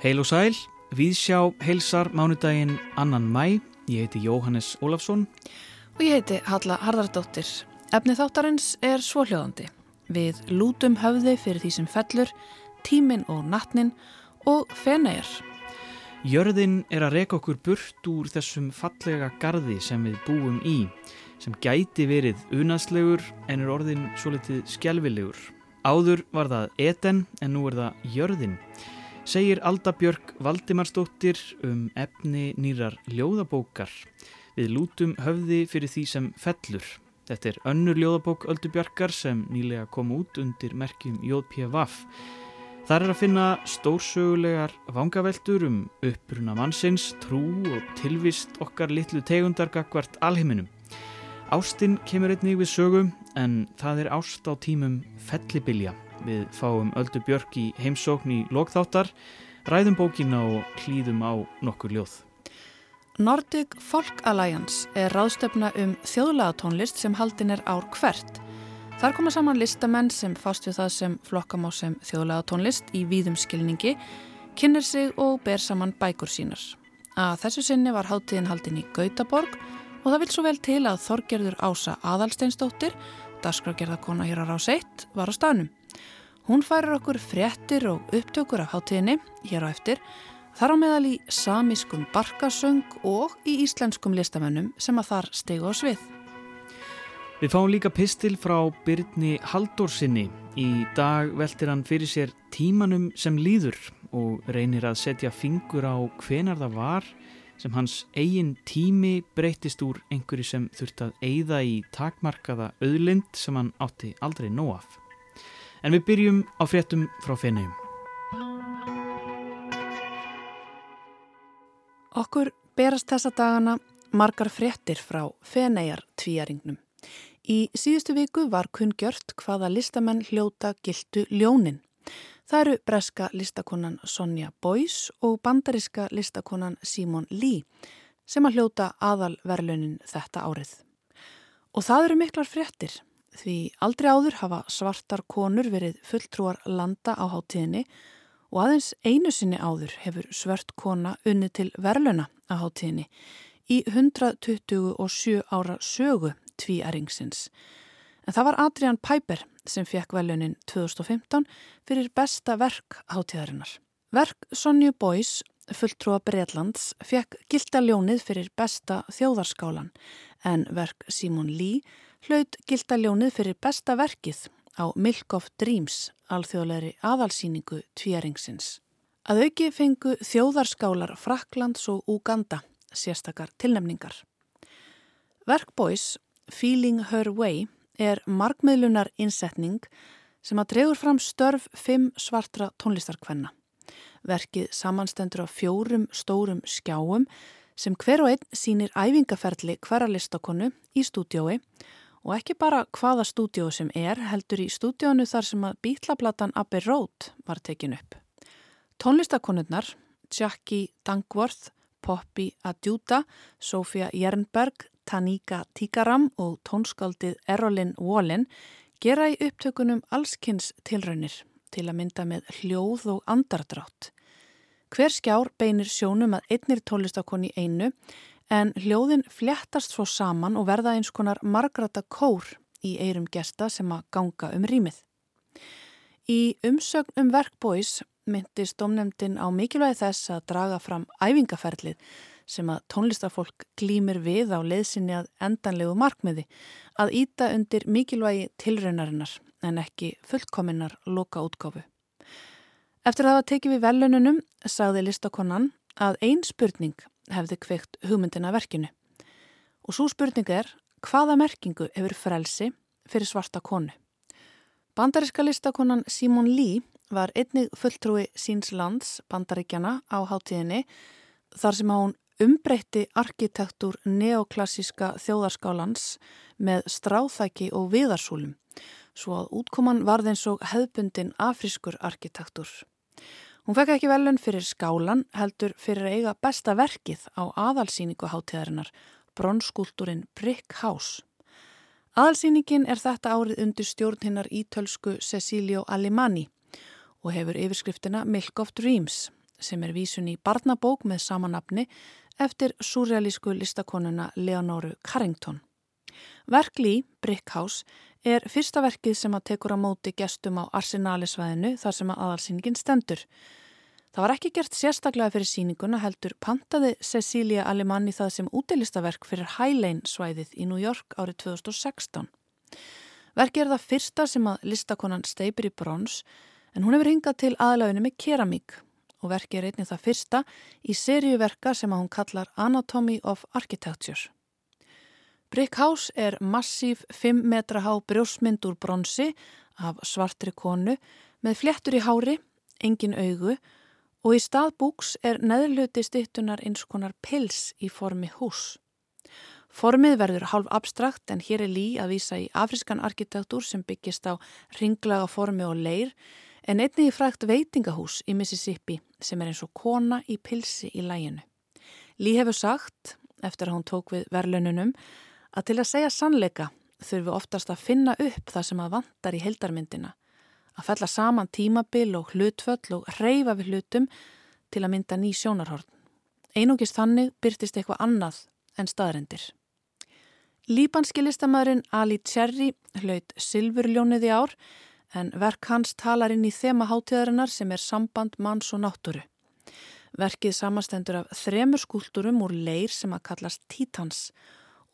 Heil og sæl, við sjá heilsar mánudaginn annan mæ. Ég heiti Jóhannes Ólafsson. Og ég heiti Halla Harðardóttir. Efni þáttarins er svohljóðandi. Við lútum höfði fyrir því sem fellur, tímin og nattnin og fenæjar. Jörðin er að reka okkur burt úr þessum fallega gardi sem við búum í, sem gæti verið unanslegur en er orðin svo litið skjálfilegur. Áður var það eten en nú er það jörðin. Segir Alda Björk Valdimarsdóttir um efni nýrar ljóðabókar. Við lútum höfði fyrir því sem fellur. Þetta er önnur ljóðabók Öldu Björkar sem nýlega kom út undir merkjum JPVAF. Þar er að finna stórsögulegar vangaveltur um uppruna mannsins, trú og tilvist okkar litlu tegundargakvart alheiminum. Ástinn kemur einnig við sögum en það er ást á tímum fellibilja. Við fáum Öldu Björk í heimsókn í lokþáttar, ræðum bókina og hlýðum á nokkur ljóð. Nordic Folk Alliance er ráðstöfna um þjóðlega tónlist sem haldin er ár hvert. Þar koma saman listamenn sem fást við það sem flokkam á sem þjóðlega tónlist í víðum skilningi, kynner sig og ber saman bækur sínar. Að þessu sinni var háttíðin haldin í Gautaborg og það vil svo vel til að Þorgerður Ása Adalsteinsdóttir, dasgrafgerðarkona hér á Rás 1, var á stanum. Hún færir okkur fréttir og upptökur af háttíðinni hér á eftir, þar á meðal í samískum barkasöng og í íslenskum listamennum sem að þar stegu á svið. Við fáum líka pistil frá Byrni Haldórsinni. Í dag veltir hann fyrir sér tímanum sem líður og reynir að setja fingur á hvenar það var sem hans eigin tími breytist úr einhverju sem þurft að eigða í takmarkaða auðlind sem hann átti aldrei nóaf. En við byrjum á fréttum frá fenniðum. Okkur berast þessa dagana margar fréttir frá fennegar tvíaringnum. Í síðustu viku var kunngjört hvaða listamenn hljóta gildu ljónin. Það eru breska listakonan Sonja Boys og bandariska listakonan Simon Lee sem að hljóta aðalverlunin þetta árið. Og það eru miklar fréttir því aldrei áður hafa svartar konur verið fulltrúar landa á háttíðinni og aðeins einu sinni áður hefur svört kona unni til verluna á háttíðinni í 127 ára sögu tvíæringsins. En það var Adrian Piper sem fekk velunin 2015 fyrir besta verk hátíðarinnar. Verk Sonju Boys, fulltrúa Breitlands, fekk gildaljónið fyrir besta þjóðarskálan en verk Simon Lee hlaut gildaljónið fyrir besta verkið á Milk of Dreams, alþjóðleiri aðalsýningu tvíæringsins. Að auki fengu þjóðarskálar Fraklands og Uganda sérstakar tilnemningar. Verk Boys Feeling Her Way er markmiðlunar innsetning sem að drefur fram störf fimm svartra tónlistarkvenna. Verkið samanstendur á fjórum stórum skjáum sem hver og einn sínir æfingaferli hverja listakonu í stúdiói og ekki bara hvaða stúdió sem er heldur í stúdiónu þar sem að bítlaplatan Abbey Road var tekin upp. Tónlistakonurnar Jackie Dankworth, Poppy Adjuta, Sofia Jernberg, Tanika Tikaram og tónskaldið Erolin Wallin gera í upptökunum allskynns tilraunir til að mynda með hljóð og andardrátt. Hver skjár beinir sjónum að einnir tónlistakonni einu en hljóðin fljættast svo saman og verða eins konar margrata kór í eirum gesta sem að ganga um rýmið. Í umsögn um verkbóis myndist domnemdin á mikilvægi þess að draga fram æfingaferlið sem að tónlistarfólk glýmir við á leiðsinni að endanlegu markmiði aðýta undir mikilvægi tilraunarinnar en ekki fullkominnar loka útgáfu. Eftir að það var tekið við velununum sagði listakonnan að ein spurning hefði kveikt hugmyndina verkinu. Og svo spurning er hvaða merkingu hefur frelsi fyrir svarta konu. Bandariska listakonan Simon Lee var einnig fulltrúi síns lands bandaríkjana á hátíðinni þar sem hún umbreytti arkitektúr neoklassíska þjóðarskálans með stráþæki og viðarsúlum svo að útkoman varð eins og hefbundin afrískur arkitektúr. Hún fekk ekki velun fyrir skálan heldur fyrir að eiga besta verkið á aðalsýningu hátíðarinnar, bronskúltúrin Brick House. Aðalsýningin er þetta árið undir stjórn hinnar ítölsku Cecilio Alimani og hefur yfirskriftina Milk of Dreams sem er vísun í barnabók með samanapni eftir surrealísku listakonuna Leonoru Carrington. Verk Lý, Brickhouse, er fyrsta verkið sem að tekur á móti gestum á Arsenalisvæðinu þar sem að aðalsýningin stendur. Það var ekki gert sérstaklega fyrir síninguna heldur pantaði Cecilia Alemanni það sem útilistaverk fyrir Highlane svæðið í New York árið 2016. Verkið er það fyrsta sem að listakonan steipir í brons en hún hefur hingað til aðlöfinu með keramík og verkið er einnig það fyrsta í seríuverka sem að hún kallar Anatomy of Architecture. Brick House er massíf 5 metra há brjósmynd úr bronsi af svartri konu með fléttur í hári, engin augu og í stað búks er neðluti stittunar eins konar pils í formi hús. Formið verður hálf abstrakt en hér er lí að vísa í afriskan arkitektúr sem byggist á ringlaga formi og leir en einnig í frækt veitingahús í Mississippi sem er eins og kona í pilsi í læginu. Lí hefur sagt, eftir að hún tók við verlununum, að til að segja sannleika þurfi oftast að finna upp það sem að vantar í heldarmyndina að fella saman tímabil og hlutföll og reyfa við hlutum til að mynda ný sjónarhorn. Einungist þannig byrtist eitthvað annað en staðrendir. Líbanski listamæðurinn Ali Cherry hlaut Silfurljónið í ár en verk hans talar inn í þema hátíðarinnar sem er samband manns og náttúru. Verkið samastendur af þremur skúlturum úr leir sem að kallast Titans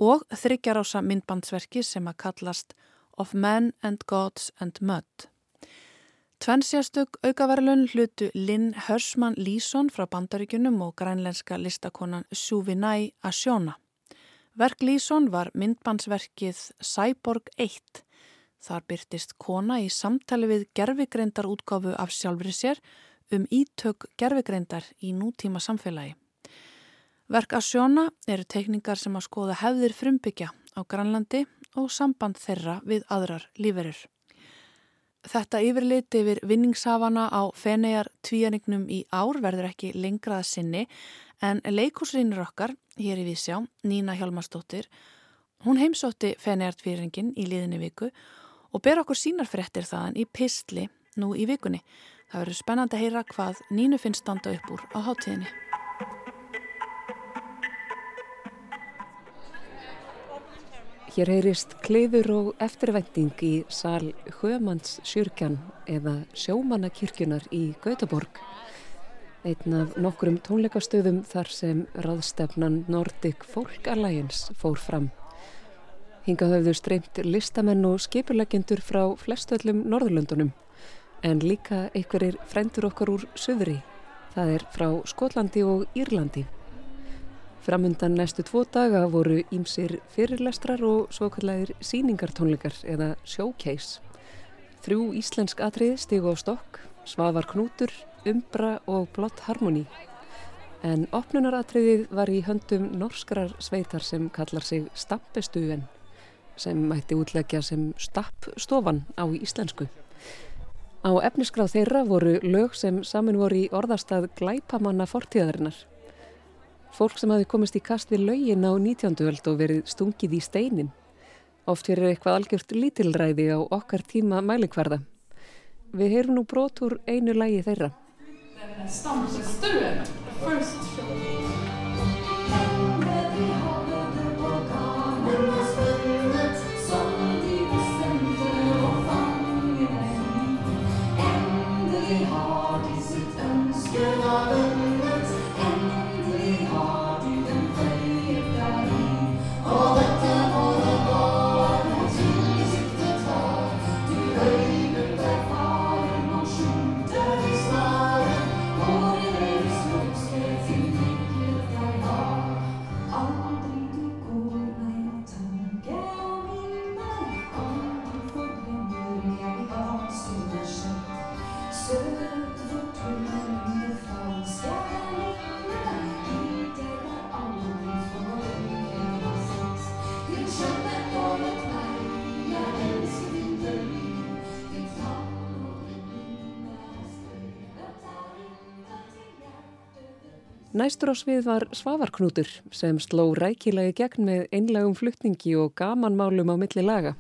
og þryggjarása myndbandsverki sem að kallast Of Men and Gods and Mud. Tvennsjastug aukaverlun hlutu Lynn Hörsmann Lísson frá bandaríkunum og grænlenska listakonan Suvinai Asjona. Verk Lísson var myndbansverkið Cyborg 1. Þar byrtist kona í samtali við gerfigreindar útgáfu af sjálfri sér um ítök gerfigreindar í nútíma samfélagi. Verk Asjona eru teikningar sem að skoða hefðir frumbyggja á Grænlandi og samband þeirra við aðrar líferur. Þetta yfirlit yfir vinningshafana á Fenejar tvíanignum í ár verður ekki lengrað sinni en leikúsrýnur okkar, hér í Vísjá, Nína Hjalmarsdóttir, hún heimsótti Fenejar tvíaningin í liðinni viku og ber okkur sínar fréttir þaðan í pistli nú í vikunni. Það verður spennand að heyra hvað Nínu finnst standa upp úr á háttíðinni. Hér heyrist kleifur og eftirvænting í sal Hjömanns sjörkjan eða sjómannakirkjunar í Gautaborg. Einn af nokkrum tónleikastöðum þar sem raðstefnan Nordic Folk Alliance fór fram. Hingað höfðu streymt listamenn og skipurlegendur frá flestöllum Norðurlöndunum en líka einhverjir frendur okkar úr söðri. Það er frá Skotlandi og Írlandi. Framundan næstu tvo daga voru ímsir fyrirlestrar og svokallæðir síningartónleikar eða showcase. Þrjú íslensk atrið stigu á stokk, Svavar Knútur, Umbra og Blott Harmony. En opnunaratriðið var í höndum norskrar sveitar sem kallar sig Stampestuven, sem mætti útleggja sem Stappstofan á íslensku. Á efniskráð þeirra voru lög sem saman voru í orðastað glæpamanna fortíðarinnar. Fólk sem hafi komist í kast við laugin á 19. öld og verið stungið í steinin. Oft verið eitthvað algjört lítilræði á okkar tíma mælikvarða. Við heyrum nú brotur einu lægi þeirra. Father. Næstur á svið var Svavarknútur sem sló rækilagi gegn með einlegum flutningi og gamanmálum á milli laga.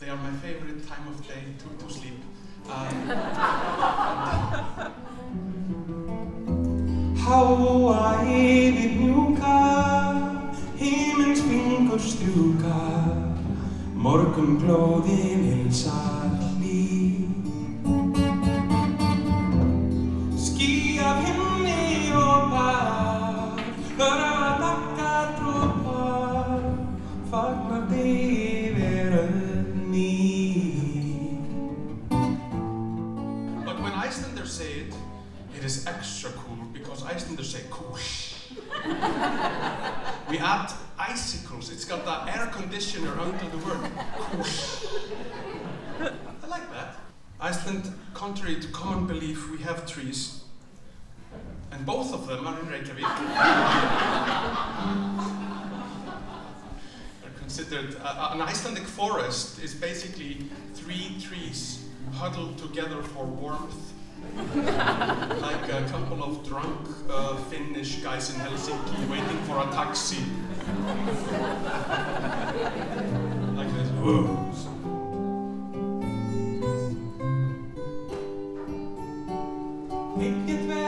they are my favorite time of day to, to sleep. Um, Háa yfir mjúka, hímins fingur strjúka, morgun glóðin hilsar contrary to common belief, we have trees. And both of them are in Reykjavik. They're considered, uh, an Icelandic forest is basically three trees huddled together for warmth like a couple of drunk uh, Finnish guys in Helsinki waiting for a taxi. like this. Whoa. Ekkert vel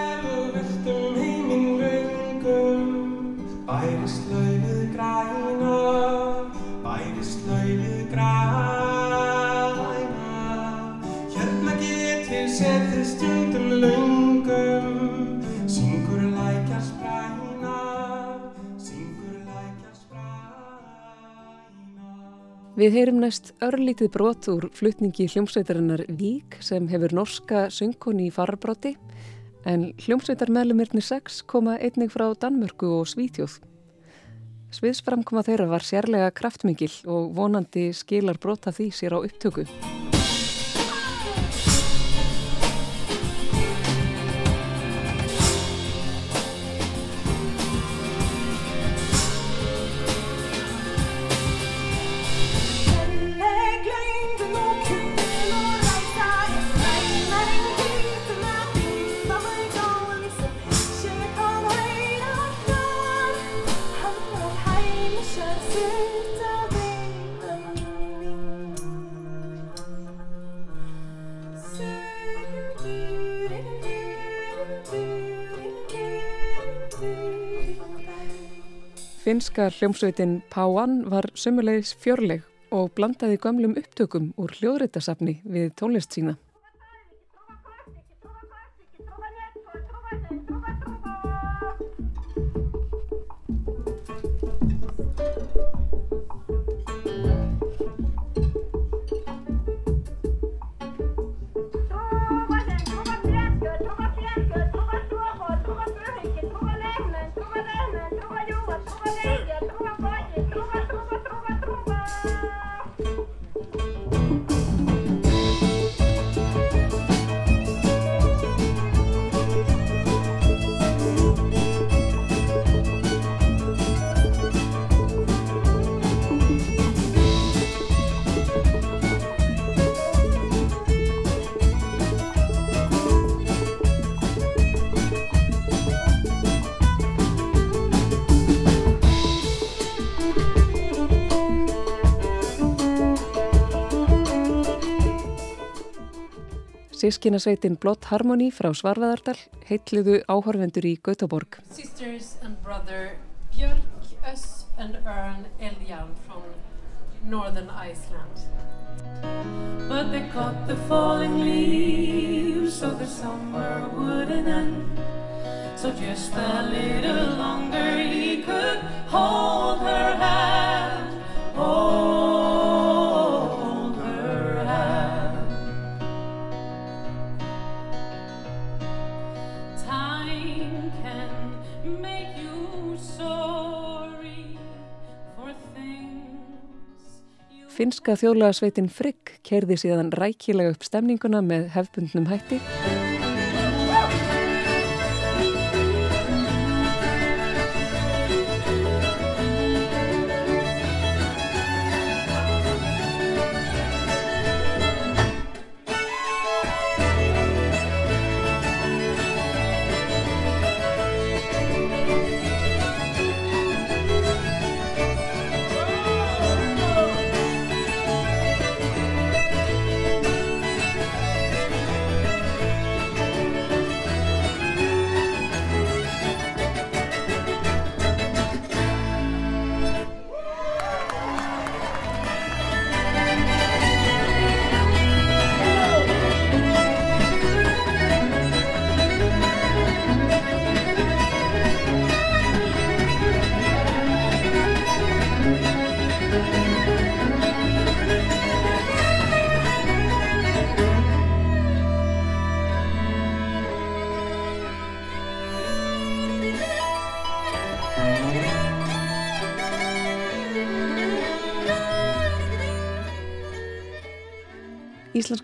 Við heyrum næst örlítið brot úr flutningi hljómsveitarinnar Vík sem hefur norska söngkoni í farabróti en hljómsveitarmeðlumirni 6 koma einnig frá Danmörku og Svítjóð. Sviðsframkoma þeirra var sérlega kraftmikil og vonandi skilar brota því sér á upptöku. Finska hljómsveitin Páan var sömulegis fjörleg og blandaði gömlum upptökum úr hljóðréttasafni við tónlist sína. Sískinasveitin Blott Harmony frá Svarveðardal heitliðu áhorfendur í Gautaborg. Sisters and brother Björk, Ösp and Örn Eljan from northern Iceland. But they caught the falling leaves so the summer wouldn't end. So just a little longer he could hold her hand. Hold you Finska þjóðlagasveitin Frigg kerði síðan rækilega upp stemninguna með hefbundnum hætti.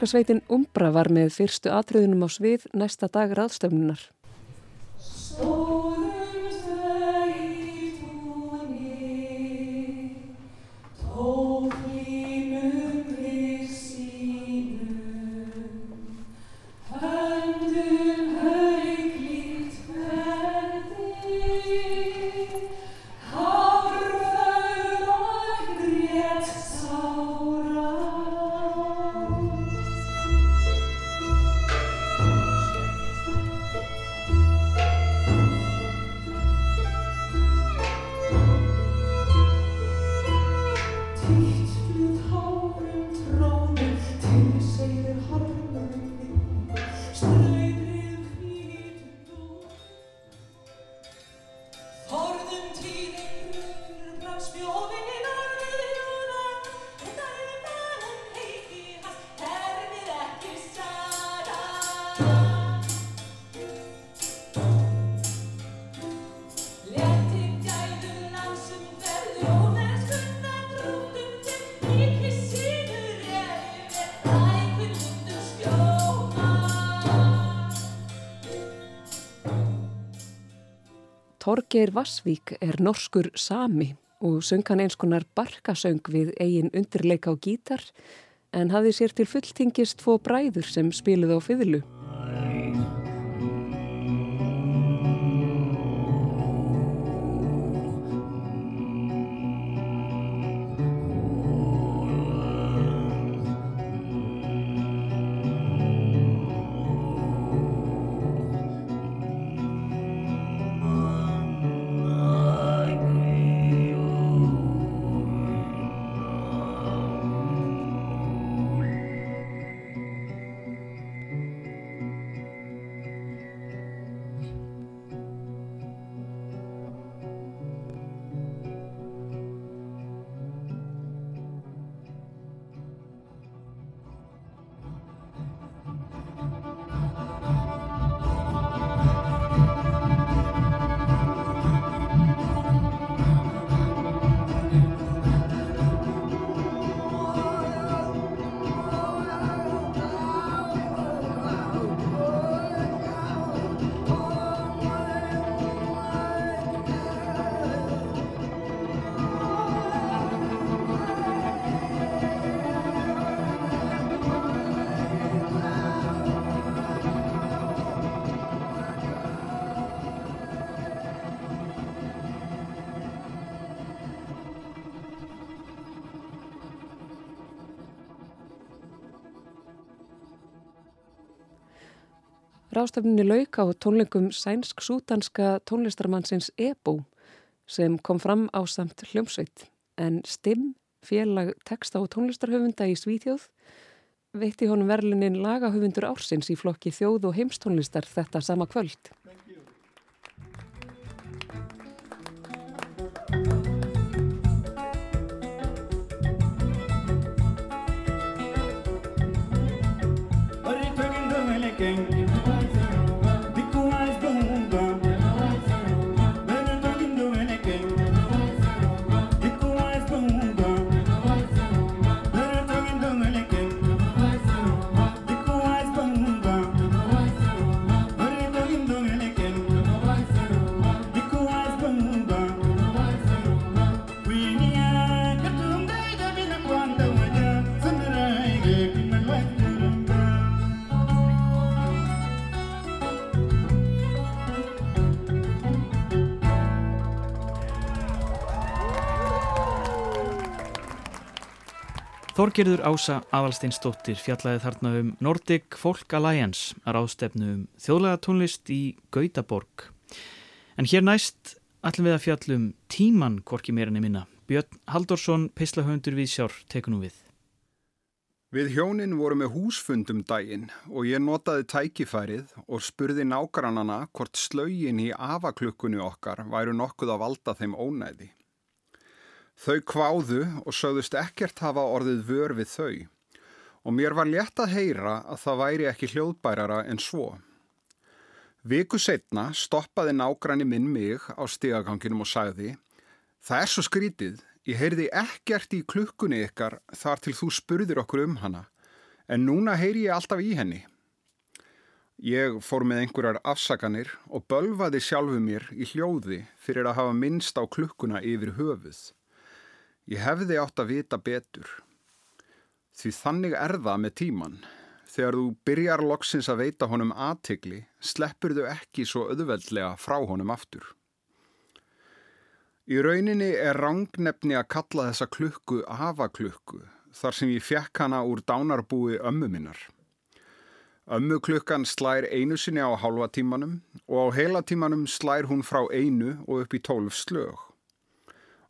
Íslenska sveitin Umbra var með fyrstu atriðunum á svið næsta dag ráðstöfnunar. Torgeir Vassvík er norskur sami og söng hann eins konar barkasöng við eigin undirleika á gítar en hafði sér til fulltingist tvo bræður sem spiluði á fyðlu. Rástafninni lauka á tónleikum sænsk-sútanska tónlistarmannsins Ebo sem kom fram á samt hljómsveit en Stim, félag teksta og tónlistarhöfunda í Svíþjóð veitti honum verlunin lagahöfundur ársins í flokki þjóð og heimstónlistar þetta sama kvöld. Þorgerður Ása Avalsteinsdóttir fjallaði þarna um Nordic Folk Alliance að ráðstefnu um þjóðlega tónlist í Gautaborg. En hér næst ætlum við að fjallum tíman korki meirinni minna. Björn Haldorsson, peislahöndur við sjár, tekunum við. Við hjónin vorum með húsfundum daginn og ég notaði tækifærið og spurði nágrannana hvort slögin í afaklukkunni okkar væru nokkuð að valda þeim ónæði. Þau kváðu og sögðust ekkert hafa orðið vör við þau og mér var létt að heyra að það væri ekki hljóðbærara en svo. Viku setna stoppaði nágranni minn mig á stigaganginum og sagði Það er svo skrítið, ég heyrði ekkert í klukkunni ykkar þar til þú spurðir okkur um hana En núna heyri ég alltaf í henni. Ég fór með einhverjar afsakanir og bölvaði sjálfu mér í hljóði fyrir að hafa minnst á klukkuna yfir höfuð. Ég hefði átt að vita betur. Því þannig er það með tíman. Þegar þú byrjar loksins að veita honum aðtegli, sleppur þau ekki svo öðveldlega frá honum aftur. Í rauninni er rangnefni að kalla þessa klukku afaklukku þar sem ég fekk hana úr dánarbúi ömmu minnar. Ömmu klukkan slær einu sinni á halva tímanum og á heila tímanum slær hún frá einu og upp í tólf slög.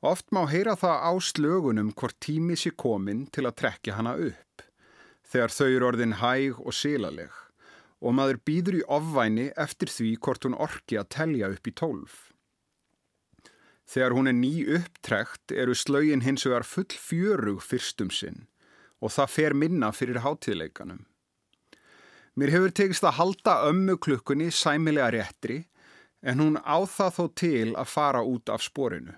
Oft má heyra það á slögunum hvort tími sé komin til að trekja hana upp, þegar þau eru orðin hæg og sílaleg og maður býður í ofvæni eftir því hvort hún orki að telja upp í tólf. Þegar hún er ný upptrekt eru slögin hins vegar full fjörug fyrstum sinn og það fer minna fyrir hátíðleikanum. Mér hefur tegist að halda ömmu klukkunni sæmilega réttri en hún á það þó til að fara út af sporinu.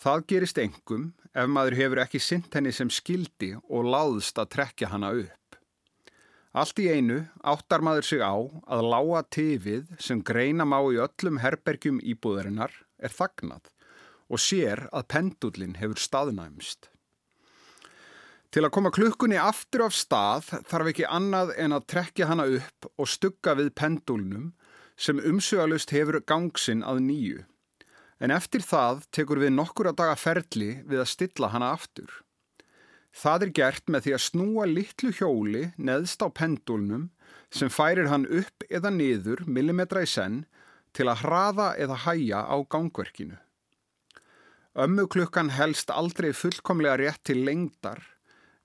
Það gerist engum ef maður hefur ekki synt henni sem skildi og láðst að trekja hana upp. Allt í einu áttar maður sig á að lága tifið sem greina má í öllum herbergjum íbúðarinnar er þagnað og sér að pendullin hefur staðnæmst. Til að koma klukkunni aftur af stað þarf ekki annað en að trekja hana upp og stugga við pendulnum sem umsögalust hefur gangsinn að nýju. En eftir það tekur við nokkura daga ferli við að stilla hana aftur. Það er gert með því að snúa litlu hjóli neðst á pendulnum sem færir hann upp eða niður millimetra í senn til að hraða eða hæja á gangverkinu. Ömmu klukkan helst aldrei fullkomlega rétt til lengdar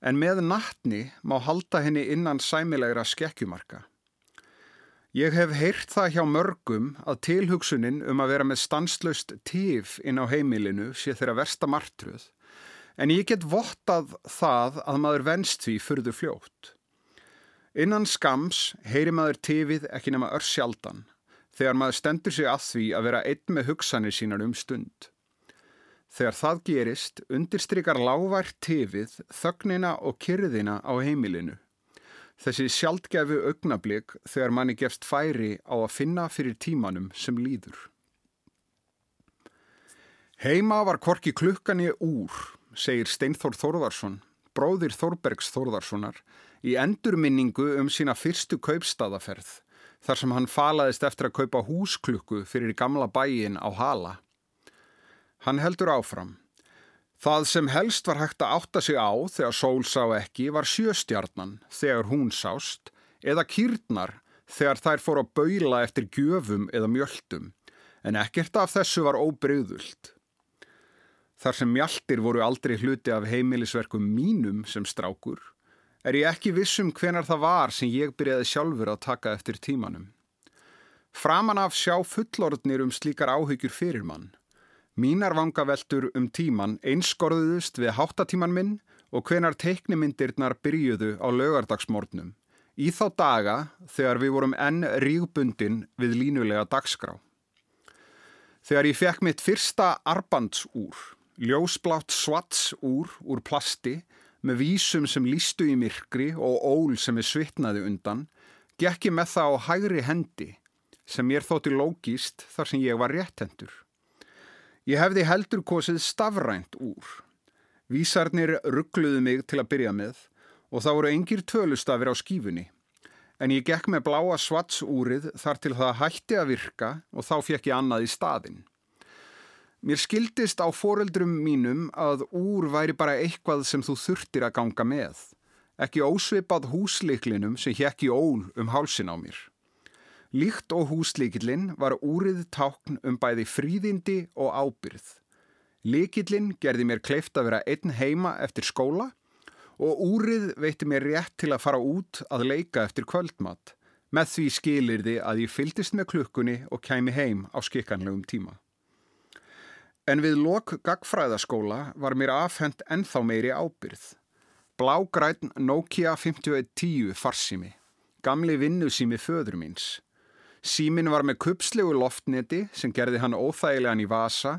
en með nattni má halda henni innan sæmilegra skekkjumarka. Ég hef heyrt það hjá mörgum að tilhugsunin um að vera með stanslöst tíf inn á heimilinu sé þeirra versta martruð en ég get vottað það að maður venst því fyrðu fljótt. Innan skams heyri maður tífið ekki nema örsjaldan þegar maður stendur sig að því að vera einn með hugsanir sínar um stund. Þegar það gerist, undirstrykar lágvært tifið, þögnina og kyrðina á heimilinu. Þessi sjaldgefu augnablík þegar manni gefst færi á að finna fyrir tímanum sem líður. Heima var korki klukkani úr, segir Steinþór Þórðarsson, bróðir Þórbergs Þórðarssonar, í endurminningu um sína fyrstu kaupstaðaferð, þar sem hann falaðist eftir að kaupa húsklukku fyrir gamla bæin á Hala. Hann heldur áfram. Það sem helst var hægt að átta sig á þegar sól sá ekki var sjöstjarnan þegar hún sást eða kýrnar þegar þær fór að baula eftir gjöfum eða mjöldum en ekkert af þessu var óbreyðult. Þar sem mjaldir voru aldrei hluti af heimilisverkum mínum sem strákur er ég ekki vissum hvenar það var sem ég byrjaði sjálfur að taka eftir tímanum. Framan af sjá fullorðnir um slíkar áhyggjur fyrir mann. Mínar vangaveltur um tíman einskorðuðust við háttatíman minn og hvenar teiknimyndirnar byrjuðu á lögardagsmórnum. Í þá daga þegar við vorum enn rígbundin við línulega dagskrá. Þegar ég fekk mitt fyrsta arbandsúr, ljósblátt svartsúr úr plasti með vísum sem lístu í myrkri og ól sem er svitnaði undan, gekk ég með það á hægri hendi sem ég þótti lógist þar sem ég var réttendur. Ég hefði heldur kosið stafrænt úr. Vísarnir ruggluðu mig til að byrja með og þá voru engir tölustafir á skífunni. En ég gekk með bláa svartsúrið þar til það hætti að virka og þá fekk ég annað í staðin. Mér skildist á foreldrum mínum að úr væri bara eitthvað sem þú þurftir að ganga með. Ekki ósvipað húsleiklinum sem hjekk í ól um hálsin á mér. Líkt og húslíkillin var úrið tákn um bæði fríðindi og ábyrð. Líkillin gerði mér kleift að vera einn heima eftir skóla og úrið veitti mér rétt til að fara út að leika eftir kvöldmatt með því skilirði að ég fyldist með klukkunni og kæmi heim á skikkanlegum tíma. En við lok gagfræðaskóla var mér afhengt ennþá meiri ábyrð. Blágræn Nokia 5110 farsimi, gamli vinnusými föður míns. Símin var með kupslegu loftneti sem gerði hann óþægilegan í vasa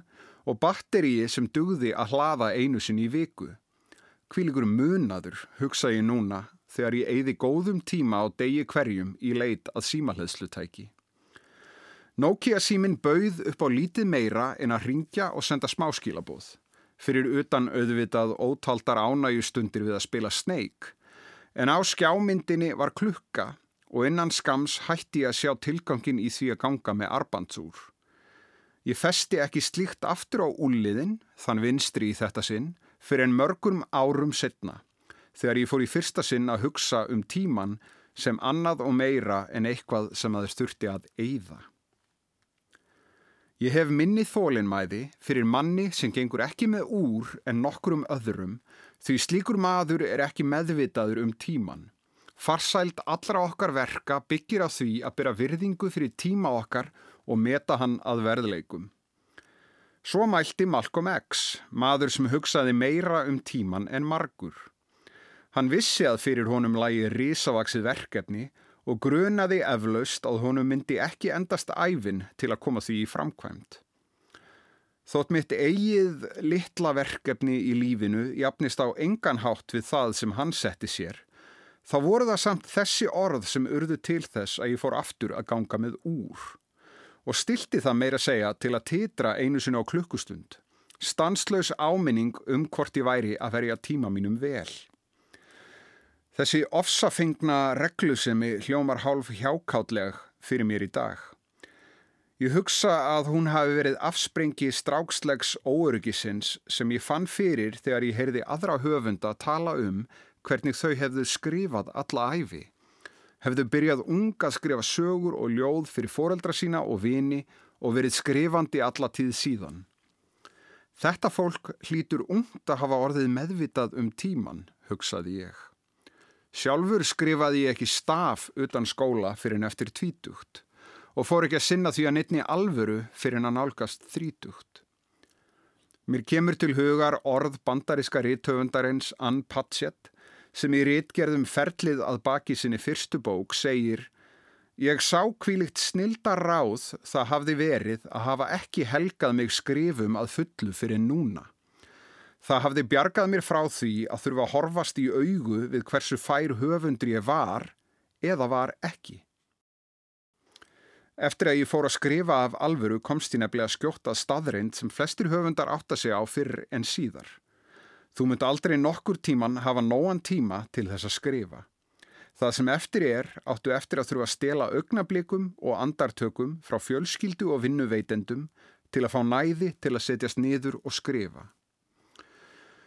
og batteríi sem dugði að hlaða einu sinn í viku. Kvíligur munadur, hugsa ég núna, þegar ég eigði góðum tíma á degi hverjum í leit að símahleðslutæki. Nokia símin bauð upp á lítið meira en að ringja og senda smáskilabóð. Fyrir utan auðvitað ótaldar ánægjustundir við að spila Snake. En á skjámyndinni var klukka og innan skams hætti ég að sjá tilgangin í því að ganga með arbandsúr. Ég festi ekki slíkt aftur á úliðin, þann vinstri í þetta sinn, fyrir en mörgum árum setna, þegar ég fór í fyrsta sinn að hugsa um tíman sem annað og meira en eitthvað sem aðeins þurfti að eyða. Ég hef minni þólinnmæði fyrir manni sem gengur ekki með úr en nokkur um öðrum því slíkur maður er ekki meðvitaður um tíman. Farsælt allra okkar verka byggir á því að byrja virðingu fyrir tíma okkar og meta hann að verðleikum. Svo mælti Malcolm X, maður sem hugsaði meira um tíman en margur. Hann vissi að fyrir honum lægi risavaksið verkefni og grunaði eflaust að honum myndi ekki endast æfin til að koma því í framkvæmt. Þótt mitt eigið litla verkefni í lífinu jafnist á enganhátt við það sem hann setti sér, þá voru það samt þessi orð sem urðu til þess að ég fór aftur að ganga með úr og stilti það meira segja til að titra einu sinni á klukkustund. Stanslaus áminning um hvort ég væri að verja tíma mínum vel. Þessi ofsafengna reglusemi hljómar hálf hjákátleg fyrir mér í dag. Ég hugsa að hún hafi verið afsprengi strákslegs óöryggisins sem ég fann fyrir þegar ég heyrði aðra höfunda tala um hvernig þau hefðu skrifað alla æfi. Hefðu byrjað unga að skrifa sögur og ljóð fyrir foreldra sína og vini og verið skrifandi alla tíð síðan. Þetta fólk hlýtur ungt að hafa orðið meðvitað um tíman, hugsaði ég. Sjálfur skrifaði ég ekki staf utan skóla fyrir en eftir tvítugt og fór ekki að sinna því að neittni alvöru fyrir en að nálgast þrítugt. Mér kemur til hugar orð bandariska rítöfundarins Ann Patchett sem í rítgerðum ferlið að baki sinni fyrstu bók segir Ég sá kvílikt snilda ráð það hafði verið að hafa ekki helgað mig skrifum að fullu fyrir núna. Það hafði bjargað mér frá því að þurfa að horfast í augu við hversu fær höfundri ég var eða var ekki. Eftir að ég fór að skrifa af alvöru komst ég nefnilega skjóttað staðreind sem flestir höfundar átta sig á fyrr en síðar. Þú myndi aldrei nokkur tíman hafa nóan tíma til þess að skrifa. Það sem eftir er áttu eftir að þurfa að stela augnablikum og andartökum frá fjölskyldu og vinnuveitendum til að fá næði til að setjast niður og skrifa.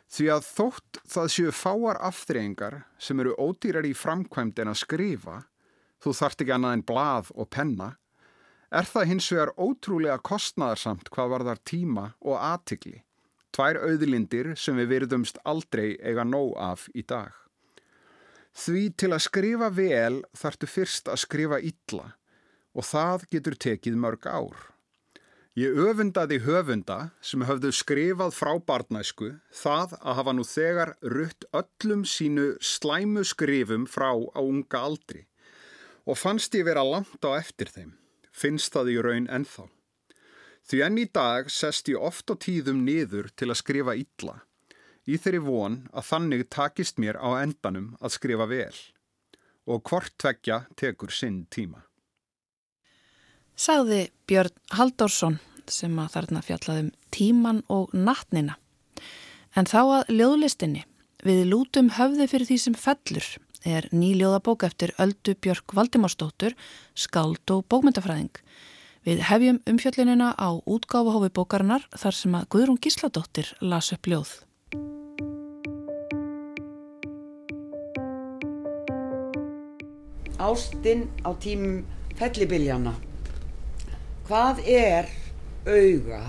Því að þótt það séu fáar aftreyingar sem eru ódýrar í framkvæmd en að skrifa, þú þart ekki annað en blað og penna, er það hins vegar ótrúlega kostnaðarsamt hvað var þar tíma og aðtikli. Tvær auðlindir sem við virðumst aldrei eiga nóg af í dag. Því til að skrifa vel þartu fyrst að skrifa illa og það getur tekið mörg ár. Ég öfundaði höfunda sem höfðu skrifað frá barnæsku það að hafa nú þegar rutt öllum sínu slæmu skrifum frá á unga aldri og fannst ég vera langt á eftir þeim, finnst það í raun ennþá. Því enn í dag sest ég oft á tíðum niður til að skrifa illa, í þeirri von að þannig takist mér á endanum að skrifa vel og hvort tveggja tekur sinn tíma. Sagði Björn Halldórsson sem að þarna fjallaðum tíman og nattnina. En þá að ljóðlistinni, við lútum höfði fyrir því sem fellur, er nýljóðabók eftir Öldu Björk Valdimarsdóttur, skáld og bókmyndafræðing. Við hefjum umfjöllunina á útgáfahófi bókarinnar þar sem að Guðrún Gísladóttir las upp ljóð. Ástinn á tímum fellibiljana. Hvað er auga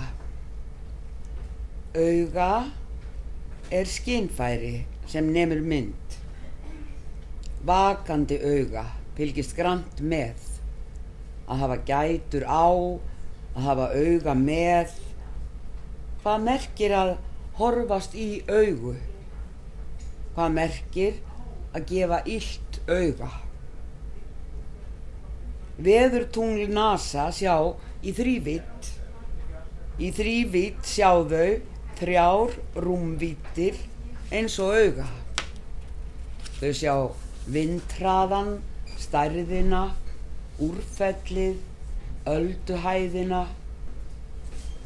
auga er skinnfæri sem nefnur mynd vakandi auga fylgist grant með að hafa gætur á að hafa auga með. Hvað merkir að horfast í augu? Hvað merkir að gefa illt auga? Veður tungl NASA sjá í þrývitt Í þrývít sjá þau þrjár rúmvítir eins og auga. Þau sjá vindtraðan, stærðina, úrfellið, ölduhæðina.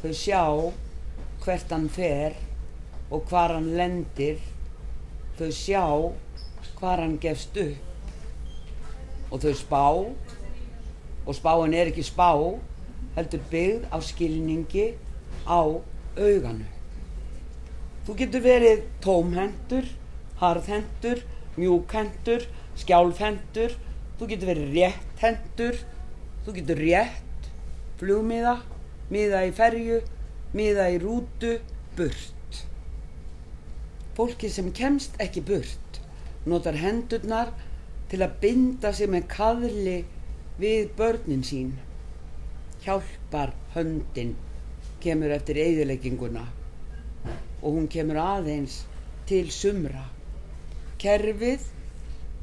Þau sjá hvert hann fer og hvar hann lendir. Þau sjá hvar hann gefst upp. Og þau spá, og spáin er ekki spá, heldur byggð á skilningi á auganu. Þú getur verið tómhendur, harðhendur, mjúkhendur, skjálfhendur, þú getur verið rétthendur, þú getur rétt, flugmiða, miða í ferju, miða í rútu, burt. Fólki sem kemst ekki burt notar hendurnar til að binda sig með kaðli við börnin sín. Hjálpar höndin kemur eftir eigðilegginguna og hún kemur aðeins til sumra. Kerfið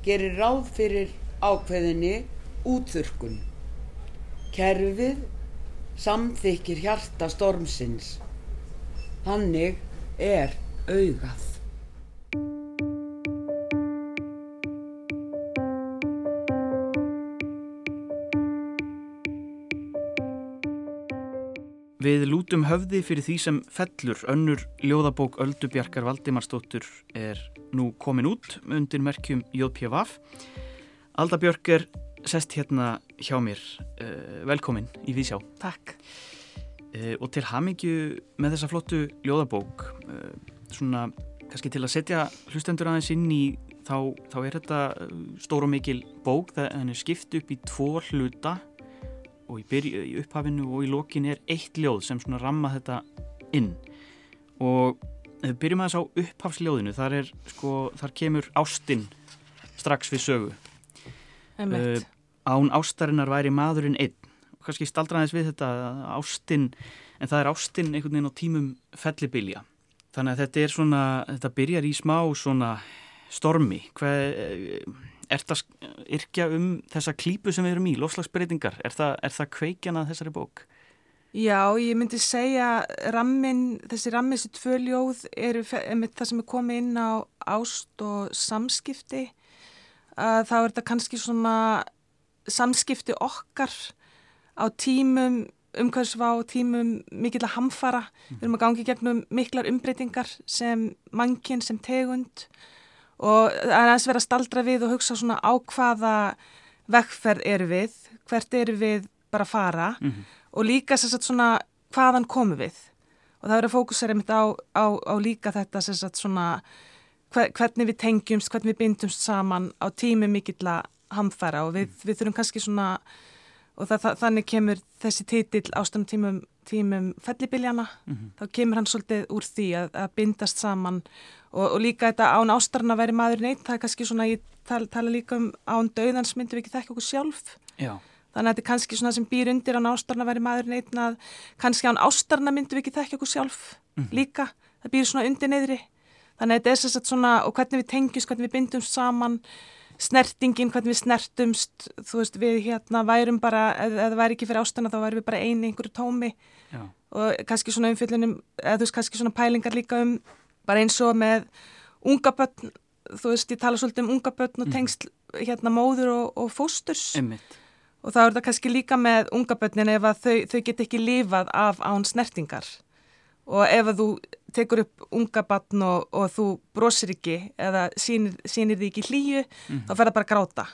gerir ráð fyrir ákveðinni útþurkun. Kerfið samþykir hjarta stormsins. Hannig er augað. Við lútum höfði fyrir því sem fellur önnur ljóðabók Öldubjarkar Valdimarsdóttur er nú komin út undir merkjum JPVaf. Alda Björk er sest hérna hjá mér. Uh, velkomin í Vísjá. Takk. Uh, og til hamingju með þessa flottu ljóðabók, uh, svona kannski til að setja hlustendur aðeins inn í þá, þá er þetta stór og mikil bók, það er skipt upp í tvo hluta og í, byrju, í upphafinu og í lokin er eitt ljóð sem svona ramma þetta inn og við byrjum að þess á upphafsljóðinu þar, er, sko, þar kemur ástinn strax við sögu uh, án ástarinnar væri maðurinn einn og kannski staldraðis við þetta ástinn en það er ástinn einhvern veginn á tímum fellibilja þannig að þetta er svona þetta byrjar í smá svona stormi hvað Er það yrkja um þessa klípu sem við erum í, lofslagsbreytingar? Er það, er það kveikjana þessari bók? Já, ég myndi segja rammin, þessi rammin, þessi tvö ljóð eru það sem er komið inn á ást og samskipti. Þá er þetta kannski svona samskipti okkar á tímum, umhverfsvá, tímum mikill að hamfara. Mm. Við erum að gangi gegnum miklar umbreytingar sem mannkinn, sem tegund og það er aðeins verið að staldra við og hugsa svona á hvaða vegferð eru við, hvert eru við bara að fara mm og líka sagt, svona hvaðan komum við og það verður að fókusera mitt á, á, á líka þetta sagt, svona hvernig við tengjumst, hvernig við bindumst saman á tími mikill að hamfæra og við, mm. við þurfum kannski svona og það, það, þannig kemur þessi títill ástunum tímum, tímum fellibiljana, mm -hmm. þá kemur hann svolítið úr því að, að bindast saman og, og líka þetta án ástarna veri maður neitt, það er kannski svona, ég tala, tala líka um án döðans myndum við ekki þekka okkur sjálf Já. þannig að þetta er kannski svona sem býr undir án ástarna veri maður neitt kannski án ástarna myndum við ekki þekka okkur sjálf mm -hmm. líka, það býr svona undir neyðri þannig að þetta er að svona og hvernig við tengjumst, hvernig við bindumst saman snertingin, hvernig við snertumst þú veist, við hérna værum bara ef það væri ekki fyrir ástana þá væri við bara eini einhverju tómi Já. og kannski svona umfyllunum, eða þú veist, kannski svona pælingar líka um bara eins og með unga börn, þú veist ég tala svolítið um unga börn og mhm. tengst mm. hérna móður og, og fósturs Einmitt. og þá er þetta kannski líka með unga börnin ef að þau, þau get ekki lifað af án snertingar og ef að þú tekur upp unga börn og, og þú brosir ekki eða sínir, sínir því ekki hlýju mm. þá fer það bara að gráta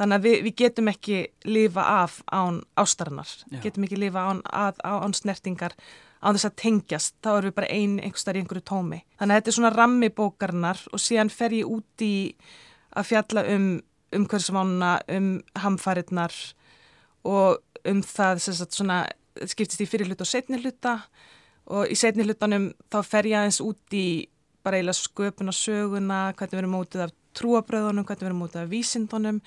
þannig að við, við getum ekki lifa af án ástarinnar, Já. getum ekki lifa án, að, án snertingar á þess að tengjast, þá erum við bara einn einhverstaðar í einhverju tómi. Þannig að þetta er svona rammi bókarnar og síðan fer ég út í að fjalla um umhverfsvánuna, um hamfarinnar og um það sem svona skiptist í fyrir hluta og setni hluta og í setni hlutanum þá fer ég aðeins út í bara eiginlega sköpuna söguna, hvernig við erum mótið af trúabröðunum, hvernig við erum mótið af vísindunum,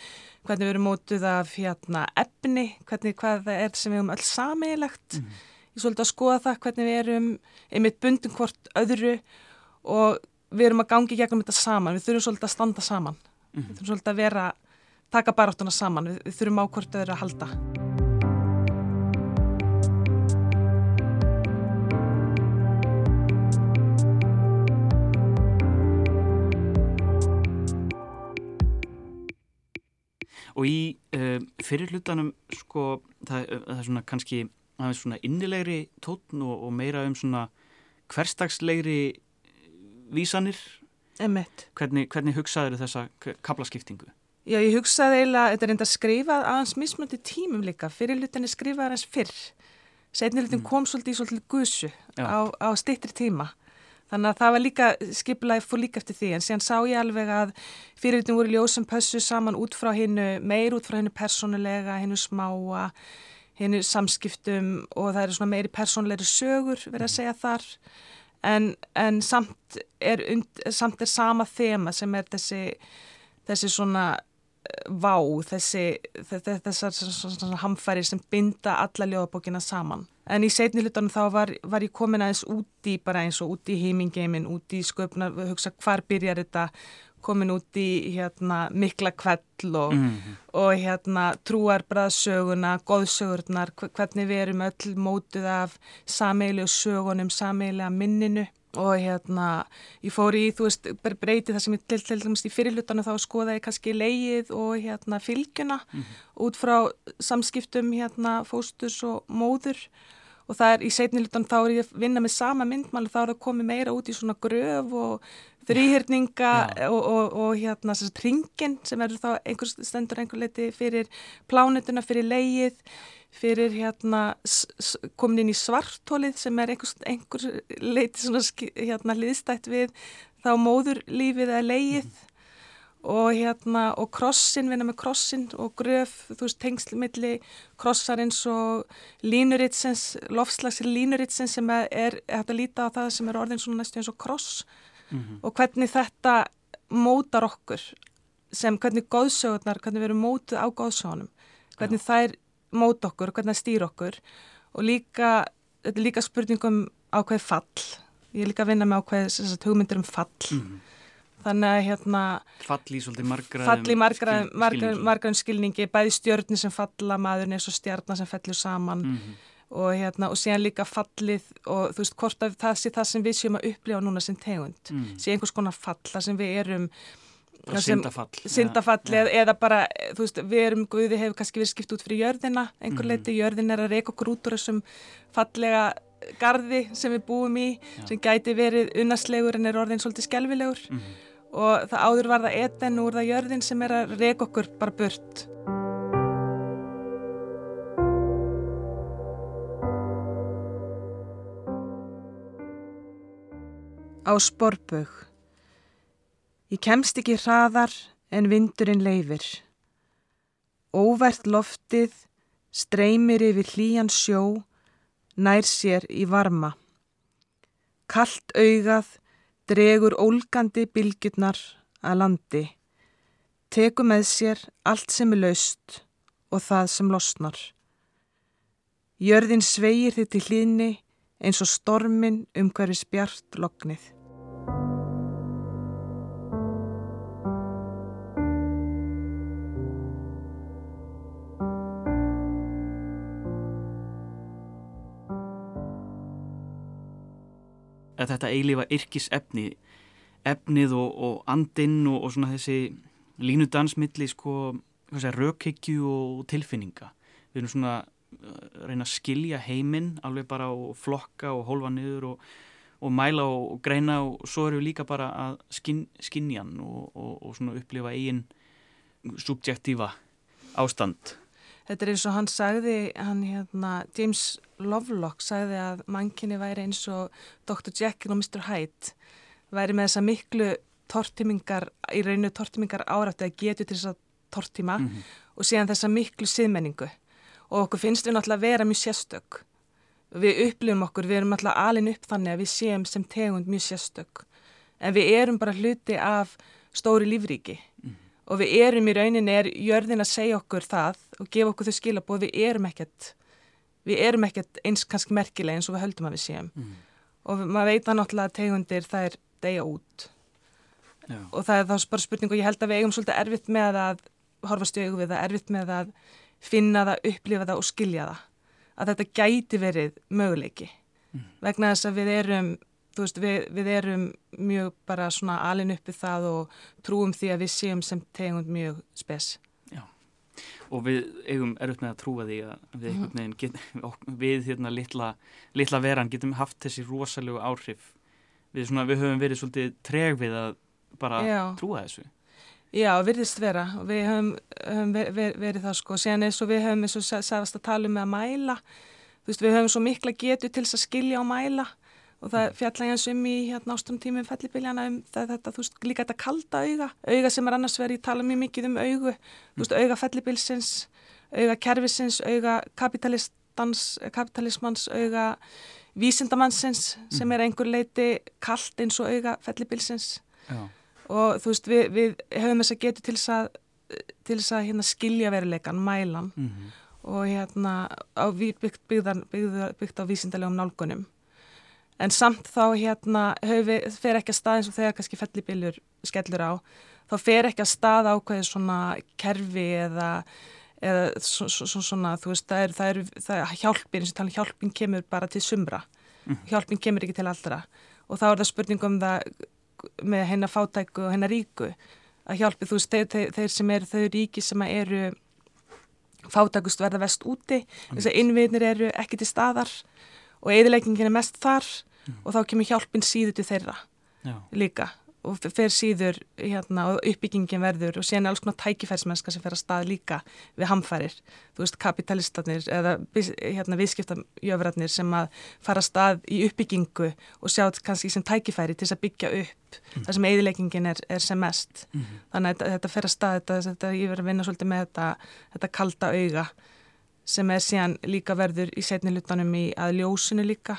hvernig við erum mótið af hérna, efni, hvernig hvað það er sem við höfum öll sameigilegt. Mm ég svolítið að skoða það hvernig við erum einmitt bundin hvort öðru og við erum að gangi gegnum þetta saman, við þurfum svolítið að standa saman, mm við þurfum svolítið að vera, taka baráttuna saman, við, við þurfum á hvort öðru að halda. Og í uh, fyrir hlutanum sko það, það er svona kannski aðeins svona innilegri tótn og, og meira um svona hverstagslegri vísanir Emmett. Hvernig, hvernig hugsaður þessa kaplaskiptingu? Já, ég hugsaði eiginlega, þetta er enda skrifað aðeins mismöndi tímum líka, fyrir hlutinni skrifað aðeins fyrr. Setni hlutin mm. kom svolítið í svolítið gusu á, á stittri tíma. Þannig að það var líka, skiplaði fór líka eftir því, en síðan sá ég alveg að fyrirlutin voru ljósum pössu saman út frá hinnu, meir út frá hinnu personulega, hinnu smáa, hinnu samskiptum og það eru svona meiri personulegri sögur verið að segja þar. En, en samt, er, samt er sama þema sem er þessi, þessi svona vá, þessi, þessar hamfærir sem binda alla ljóðabókina saman. En í setni hlutunum þá var, var ég komin aðeins úti bara eins og úti í heimingeimin, úti í sköpna, hugsa hvar byrjar þetta, komin út í hérna, mikla kvell og, mm -hmm. og hérna, trúarbræðsöguna, góðsögurnar, hvernig við erum öll mótuð af sameilegu sögunum, sameilega minninu og hérna ég fór í, þú veist, breyti það sem ég til, til dæmis í fyrirlutanu þá skoða ég kannski leið og hérna fylgjuna mm -hmm. út frá samskiptum hérna fóstus og móður og það er í setnilutan þá er ég að vinna með sama myndmál og þá er það komið meira út í svona gröf og þrýhyrninga og, og, og hérna þess að tringin sem verður þá einhvers stendur einhver leiti fyrir plánutuna, fyrir leið fyrir hérna komin inn í svartólið sem er einhvers, einhver leiti svona hérna hliðstætt við þá móðurlífið eða leið mm. og hérna og krossin, vinna með krossin og gröf, þú veist, tengslumilli krossarins og línuritsens, lofslagsir línuritsens sem er, er hægt að líta á það sem er orðin svona næstu eins og kross mm -hmm. og hvernig þetta mótar okkur sem hvernig góðsögurnar, hvernig við erum mótuð á góðsögunum, hvernig Já. þær mót okkur, hvernig það stýr okkur og líka, þetta er líka spurningum ákveð fall ég er líka að vinna með ákveð hugmyndir um fall mm -hmm. þannig að hérna fall í svolítið margraðum skilningi. Margrað, skilningi bæði stjörni sem falla maðurinn eins og stjarnar sem fellur saman mm -hmm. Og hérna og síðan líka fallið og þú veist hvort að það sé það sem við séum að upplifa núna sem tegund mm sé einhvers konar fall, það sem við erum Syndafall. Syndafall ja, ja. eða bara, þú veist, við erum, Guði hefur kannski verið skipt út fyrir jörðina, einhver mm. leiti, jörðin er að reyka okkur út úr þessum fallega gardi sem við búum í, ja. sem gæti verið unnaslegur en er orðin svolítið skelvilegur mm. og það áður var það eten úr það jörðin sem er að reyka okkur bara burt. Á sporbögg Ég kemst ekki hraðar en vindurinn leifir. Óvært loftið streymir yfir hlýjan sjó, nær sér í varma. Kallt augað dregur ólgandi bylgjurnar að landi. Teku með sér allt sem er laust og það sem losnar. Jörðin sveigir þið til hlýðni eins og stormin um hverju spjart loknið. þetta eilifa yrkis efni efnið og, og andinn og, og svona þessi línudansmilli sko rökhyggju og tilfinninga við erum svona uh, reyna að skilja heiminn alveg bara og flokka og hólfa niður og, og mæla og greina og svo erum við líka bara að skin, skinjan og svona upplifa eigin subjektífa ástand Þetta er eins og hann sagði, hann hérna, James Lovelock sagði að mannkynni væri eins og Dr. Jekyll og Mr. Hyde væri með þessa miklu tortimingar, í rauninu tortimingar árætti að getu til þess að tortima mm -hmm. og síðan þessa miklu siðmenningu og okkur finnst við náttúrulega að vera mjög sérstök. Við upplifum okkur, við erum náttúrulega alin upp þannig að við séum sem tegund mjög sérstök en við erum bara hluti af stóri lífríki. Og við erum í rauninni, er jörðin að segja okkur það og gefa okkur þau skilabóð, við erum ekkert við erum ekkert eins kannski merkileg eins og við höldum að við séum mm. og maður veit að náttúrulega að tegundir það er degja út Já. og það er þá bara spurning og ég held að við eigum svolítið erfitt með að horfa stjögu við það, erfitt með að finna það, upplifa það og skilja það að þetta gæti verið möguleiki mm. vegna þess að við erum þú veist, við, við erum mjög bara svona alin uppið það og trúum því að við séum sem tegund mjög spes. Já, og við eigum erutt með að trúa því að við, mm. get, við hérna litla, litla veran getum haft þessi rosalegu áhrif. Við, svona, við höfum verið svolítið treg við að bara Já. trúa þessu. Já, virðist vera. Við höfum, höfum ver, ver, verið það sko, síðan eins og við höfum eins og sagast að tala um með að mæla. Þú veist, við höfum svo mikla getu til þess að skilja og mæla og það mm. fjalla ég eins um í hérna ástum tímum fellibiljana um þetta, þú veist, líka þetta kalda auga, auga sem er annars verið, ég tala mjög mikið um augu, þú veist, auga fellibilsins, auga kervisins, auga kapitalistans, kapitalismans, auga vísindamannsins sem er einhver leiti kald eins og auga fellibilsins. Já. Og þú veist við, við höfum þess að getu til þess að, til þess að hérna, skilja veruleikan, mælan. Mm -hmm. og hérna á, byggt, byggðar, byggðar, byggt á vísindalegum nálgunum en samt þá hérna við, fer ekki að stað eins og þegar kannski fellibiljur skellur á. Þá fer ekki að stað ákveði svona kerfi eða eða svo, svo, svona þú veist það er, það er, það er hjálpin eins og tala um hjálpin kemur bara til sumra. Mm. hjálpin kemur ekki til allra. Og þá er það spurning um það með hennar fátæku og hennar ríku. Að hjálpi þú veist þeir, þeir, þeir sem eru þau ríki sem eru fátækust verða vest úti. Þess að innviðnir eru ekki til staðar og eðileggingin er mest þar mm. og þá kemur hjálpin síðu til þeirra Já. líka og fer síður hérna, og uppbyggingin verður og síðan er alls konar tækifærsmennska sem fer að stað líka við hamfærir, þú veist kapitalistatnir eða hérna, viðskiptajöfratnir sem að fara að stað í uppbyggingu og sjá kannski sem tækifæri til þess að byggja upp mm. þar sem eðileggingin er, er sem mest mm -hmm. þannig að þetta fer að stað þetta, þetta, ég verður að vinna svolítið með þetta, þetta kalda auga sem er síðan líka verður í setni lutanum í að ljósinu líka.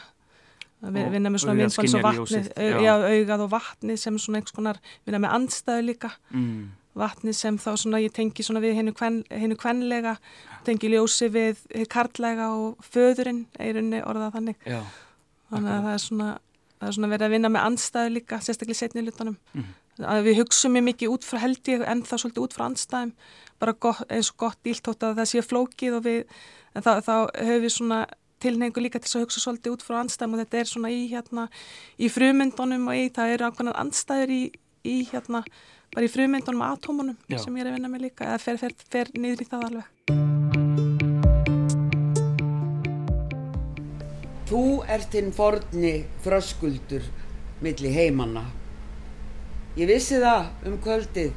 Við vinna með svona myndbans og vatni já, augað og vatni sem svona einhvers konar vinna með andstæðu líka. Mm. vatni sem þá svona ég tengi svona við hennu kven, kvenlega tengi ljósi við karlæga og föðurinn eirunni orðað þannig. Já, þannig að það er svona það er svona verið að vinna með andstæðu líka sérstaklega setni í lutanum mm. að við hugsa mjög mikið út frá held ég en það svolítið út frá andstæðum bara gott, eins og gott íltótt að það sé flókið og við en þá, þá höfum við svona tilneingu líka til að hugsa svolítið út frá andstæðum og þetta er svona í hérna í frumyndunum og í það eru ákveðnar andstæður í, í hérna bara í frumyndunum og atómunum Já. sem ég er að vinna með líka eða fer, fer, fer niður í það alveg. Þú ert þinn forni fröskuldur milli heimanna. Ég vissi það um kvöldið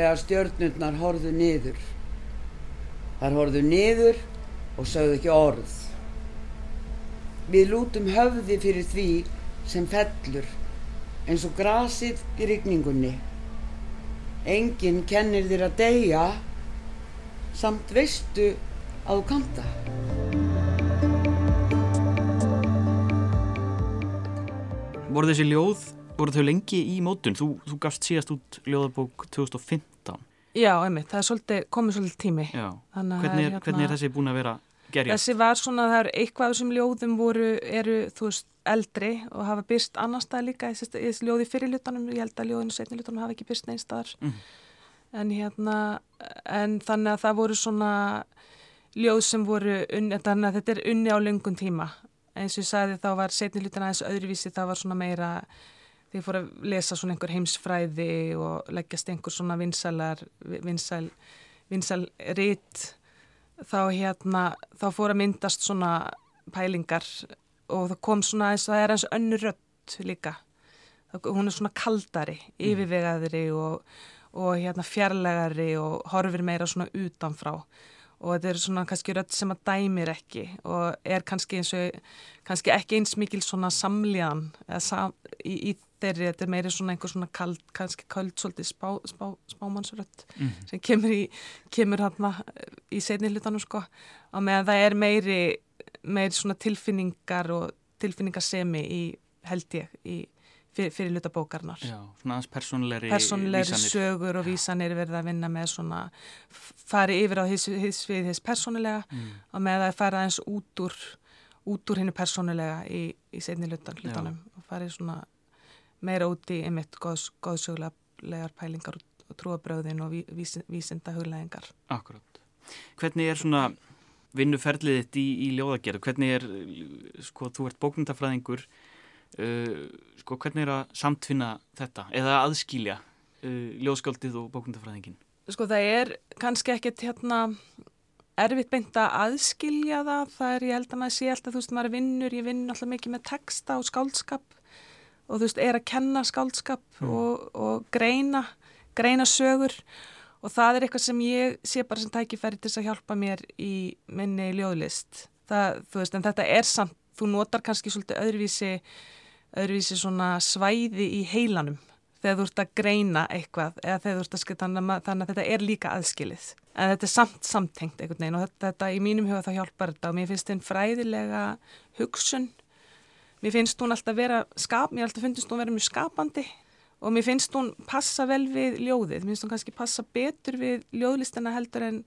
þegar stjörnundnar horðu niður Þar horðu niður og sögðu ekki orð Við lútum höfði fyrir því sem fellur eins og grasið í rigningunni. Engin kennir þér að deyja samt veistu að þú kanta. Voru þessi ljóð, voru þau lengi í mótun? Þú, þú gafst síðast út ljóðabók 2015. Já, einmitt, það er svolítið, komið svolítið tími. Hvernig er, hérna... hvernig er þessi búin að vera gerja. Þessi var svona, það er eitthvað sem ljóðum voru, eru, þú veist, eldri og hafa byrst annar stað líka, þessi ljóði fyrir lutanum, ég held að ljóðinu setni lutanum hafa ekki byrst neins staðar. Mm. En hérna, en þannig að það voru svona ljóð sem voru, unni, þannig að þetta er unni á lungun tíma. Eins og ég sagði þá var setni lutan aðeins öðruvísi, það var svona meira, því ég fór að lesa svona einhver heimsfræði og leggjast einhver svona vinsalar, vinsal, vinsal ritt þá hérna, þá fór að myndast svona pælingar og það kom svona eins og það er eins önnur rött líka. Hún er svona kaldari, mm. yfirvegaðri og, og hérna fjarlægari og horfir meira svona utanfrá. Og þetta er svona kannski rött sem að dæmir ekki og er kannski eins og kannski ekki eins mikil svona samlíðan sam, í, í þeirri, þetta er meiri svona einhver svona kald, kannski kald svolítið spá, spá, spámannsrött mm. sem kemur í, kemur hérna í setni hlutanum sko á meðan það er meiri, meiri svona tilfinningar og tilfinningasemi í, held ég, í fyrir, fyrir hlutabókarnar. Já, svona aðeins personleiri, personleiri vísanir. sögur og vísanir verða að vinna með svona fari yfir á hins, við hins personlega mm. og með að fara aðeins út úr út úr hennu personulega í, í setni hlutanum og farið svona meira úti einmitt góðs, góðsögulegar pælingar og trúabröðin og vís, vísinda hugleðingar. Akkurát. Hvernig er svona vinnuferlið þitt í, í ljóðagerð? Hvernig er, sko, þú ert bókmyndafræðingur, uh, sko, hvernig er að samtfinna þetta eða aðskilja uh, ljóðskáldið og bókmyndafræðingin? Sko það er kannski ekkert hérna erfitt beint að aðskilja það, það er ég held að maður sé alltaf, þú veist, maður vinnur, ég vinn alltaf mikið með texta og skáldskap og þú veist, er að kenna skáldskap mm. og, og greina, greina sögur og það er eitthvað sem ég sé bara sem tækifæri til að hjálpa mér í minni ljóðlist. Það, þú veist, en þetta er samt, þú notar kannski svolítið öðruvísi, öðruvísi svona svæði í heilanum þegar þú ert að greina eitthvað eða þegar þú ert að skilja þannig, að þetta er líka aðskilið. En þetta er samt samtengt einhvern veginn og þetta, þetta í mínum huga þá hjálpar þetta og mér finnst þetta fræðilega hugsun. Mér finnst hún alltaf vera skap, mér alltaf finnst hún vera mjög skapandi og mér finnst hún passa vel við ljóðið. Mér finnst hún kannski passa betur við ljóðlistina heldur en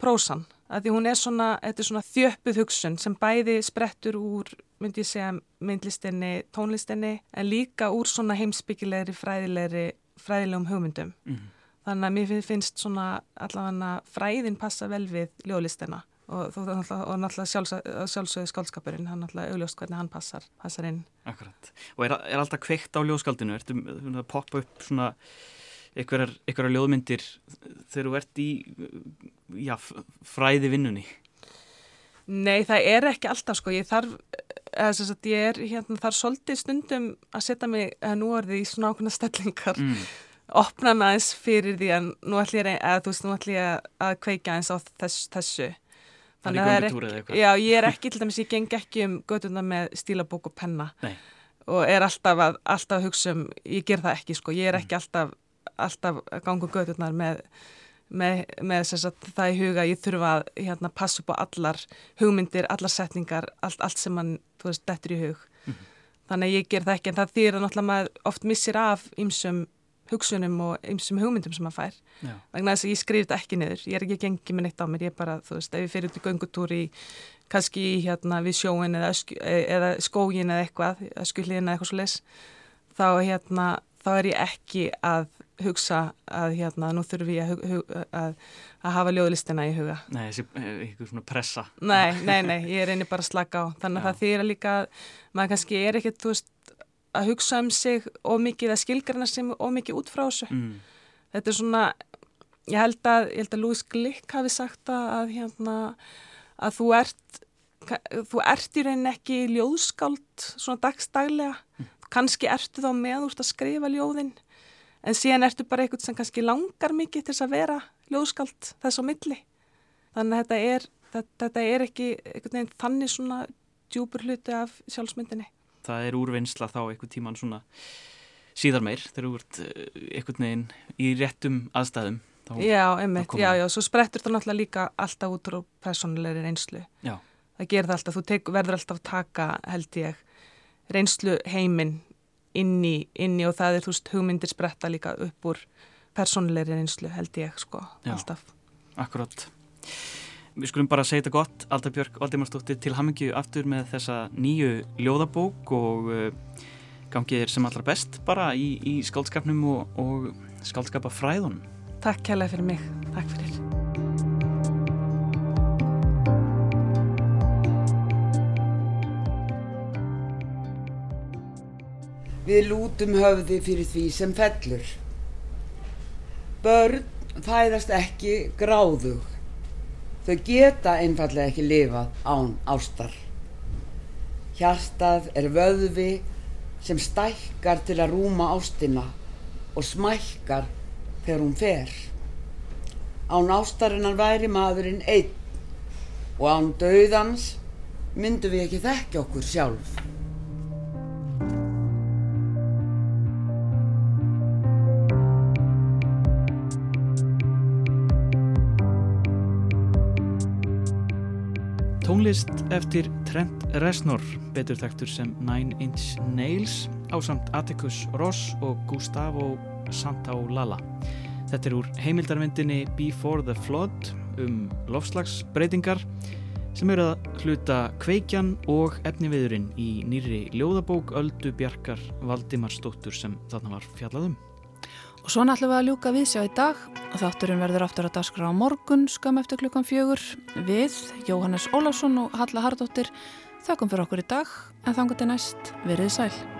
prósan. Því hún er svona, þetta er svona þjöppuð hugsun sem bæði sprettur úr myndi ég segja myndlistinni, tónlistinni en líka úr svona heimsbyggilegri fræðilegri, fræðilegum hugmyndum mm. þannig að mér finnst svona allavega fræðin passa vel við ljóðlistina og, og, og náttúrulega sjálfsögðu skálskapurinn hann náttúrulega augljóst hvernig hann passar, passar inn. Akkurat, og er, er alltaf kveikt á ljóðskaldinu, ertu að poppa upp svona einhverjar ljóðmyndir þegar þú ert í já, fræði vinnunni Nei, það er ekki alltaf sko, ég þarf eða þess að ég er hérna þar svolítið stundum að setja mig nú er því í svona ákveðna stellingar mm. opna mig aðeins fyrir því að nú ætlum ég að, veist, nú ætlum ég að kveika eins á þess, þessu þannig að það er ekki, já, ég er ekki til dæmis, ég geng ekki um göduna með stílabók og penna. Nei. og er alltaf að, alltaf að hugsa um, ég ger það ekki sko, ég er ekki alltaf, alltaf að ganga um gödunar með með, með sagt, það í huga ég þurfa að hérna, passa upp á allar hugmyndir, allar setningar allt, allt sem mann, þú veist, dettur í hug. Mm -hmm. þannig að ég ger það ekki. En það þýr að náttúrulega maður oft missir af ymsum hugsunum og ymsum hugmyndum sem maður fær Já. vegna þess að ég skrif þetta ekki niður ég er ekki að gengi með neitt á mér, ég er bara þú veist, ef ég fyrir út í göngutúri kannski hérna við sjóin eða, eða skógin eða eitthvað, skulliðin eða eitthvað svo les þá hérna, þá er ég ekki að hugsa að hérna nú þurfum við að, að, að hafa ljóðlistina í huga. Nei, þessi eitthvað svona pressa. Nei, nei, nei, ég er einni bara að slaka á. Þannig að Já. það þýr að líka, maður kannski er ekkert, þú veist, að hugsa um sig ómikið, að skilgarna sem ómikið út frá þessu. Mm. Þetta er svona, ég held að, ég held að Lúis Glick hafi sagt að hérna, að þú ert, þú ert í rauninni ekki ljóðskáld svona dagstaglega. Mm. Kannski ertu þá með úr að skrifa ljóðinn en síðan ertu bara eitthvað sem kannski langar mikið til þess að vera ljóðskald þess á milli þannig að þetta er, þetta, þetta er ekki þannig svona djúpur hluti af sjálfsmyndinni Það er úrvinnsla þá eitthvað tíman svona síðar meir þegar þú ert eitthvað neginn í réttum aðstæðum þá, Já, einmitt, já, já, svo sprettur það náttúrulega líka alltaf út á personleiri reynslu Já Það gerir það alltaf, þú teik, verður alltaf að taka held ég reynslu heiminn inn í, inn í og það er þú veist hugmyndir spretta líka upp úr personleiri einslu held ég sko Já, alltaf. Akkurát. Við skulum bara segja þetta gott, Alda Björk Valdimarsdóttir til hammingju aftur með þessa nýju ljóðabók og uh, gangið er sem allra best bara í, í skaldskapnum og, og skaldskapafræðunum. Takk kærlega fyrir mig, takk fyrir. Við lútum höfði fyrir því sem fellur. Börn fæðast ekki gráðug. Þau geta einfallega ekki lifað án ástar. Hjartað er vöðvi sem stækkar til að rúma ástina og smækkar þegar hún fer. Án ástarinnar væri maðurinn einn og án döðans myndu við ekki þekkja okkur sjálf. Tónlist eftir Trent Reznor, betur þekktur sem Nine Inch Nails, á samt Atticus Ross og Gustavo Santaolalla. Þetta er úr heimildarvindinni Before the Flood um lofslagsbreytingar sem eru að hluta kveikjan og efniviðurinn í nýri ljóðabók Öldu Bjarkar Valdimarsdóttur sem þarna var fjallað um. Og svona ætlum við að ljúka við sjá í dag. Þátturinn verður aftur að daskra á morgun, skam eftir klukkan fjögur. Við, Jóhannes Ólásson og Halla Hardóttir, þakkum fyrir okkur í dag, en þangur til næst, verið sæl.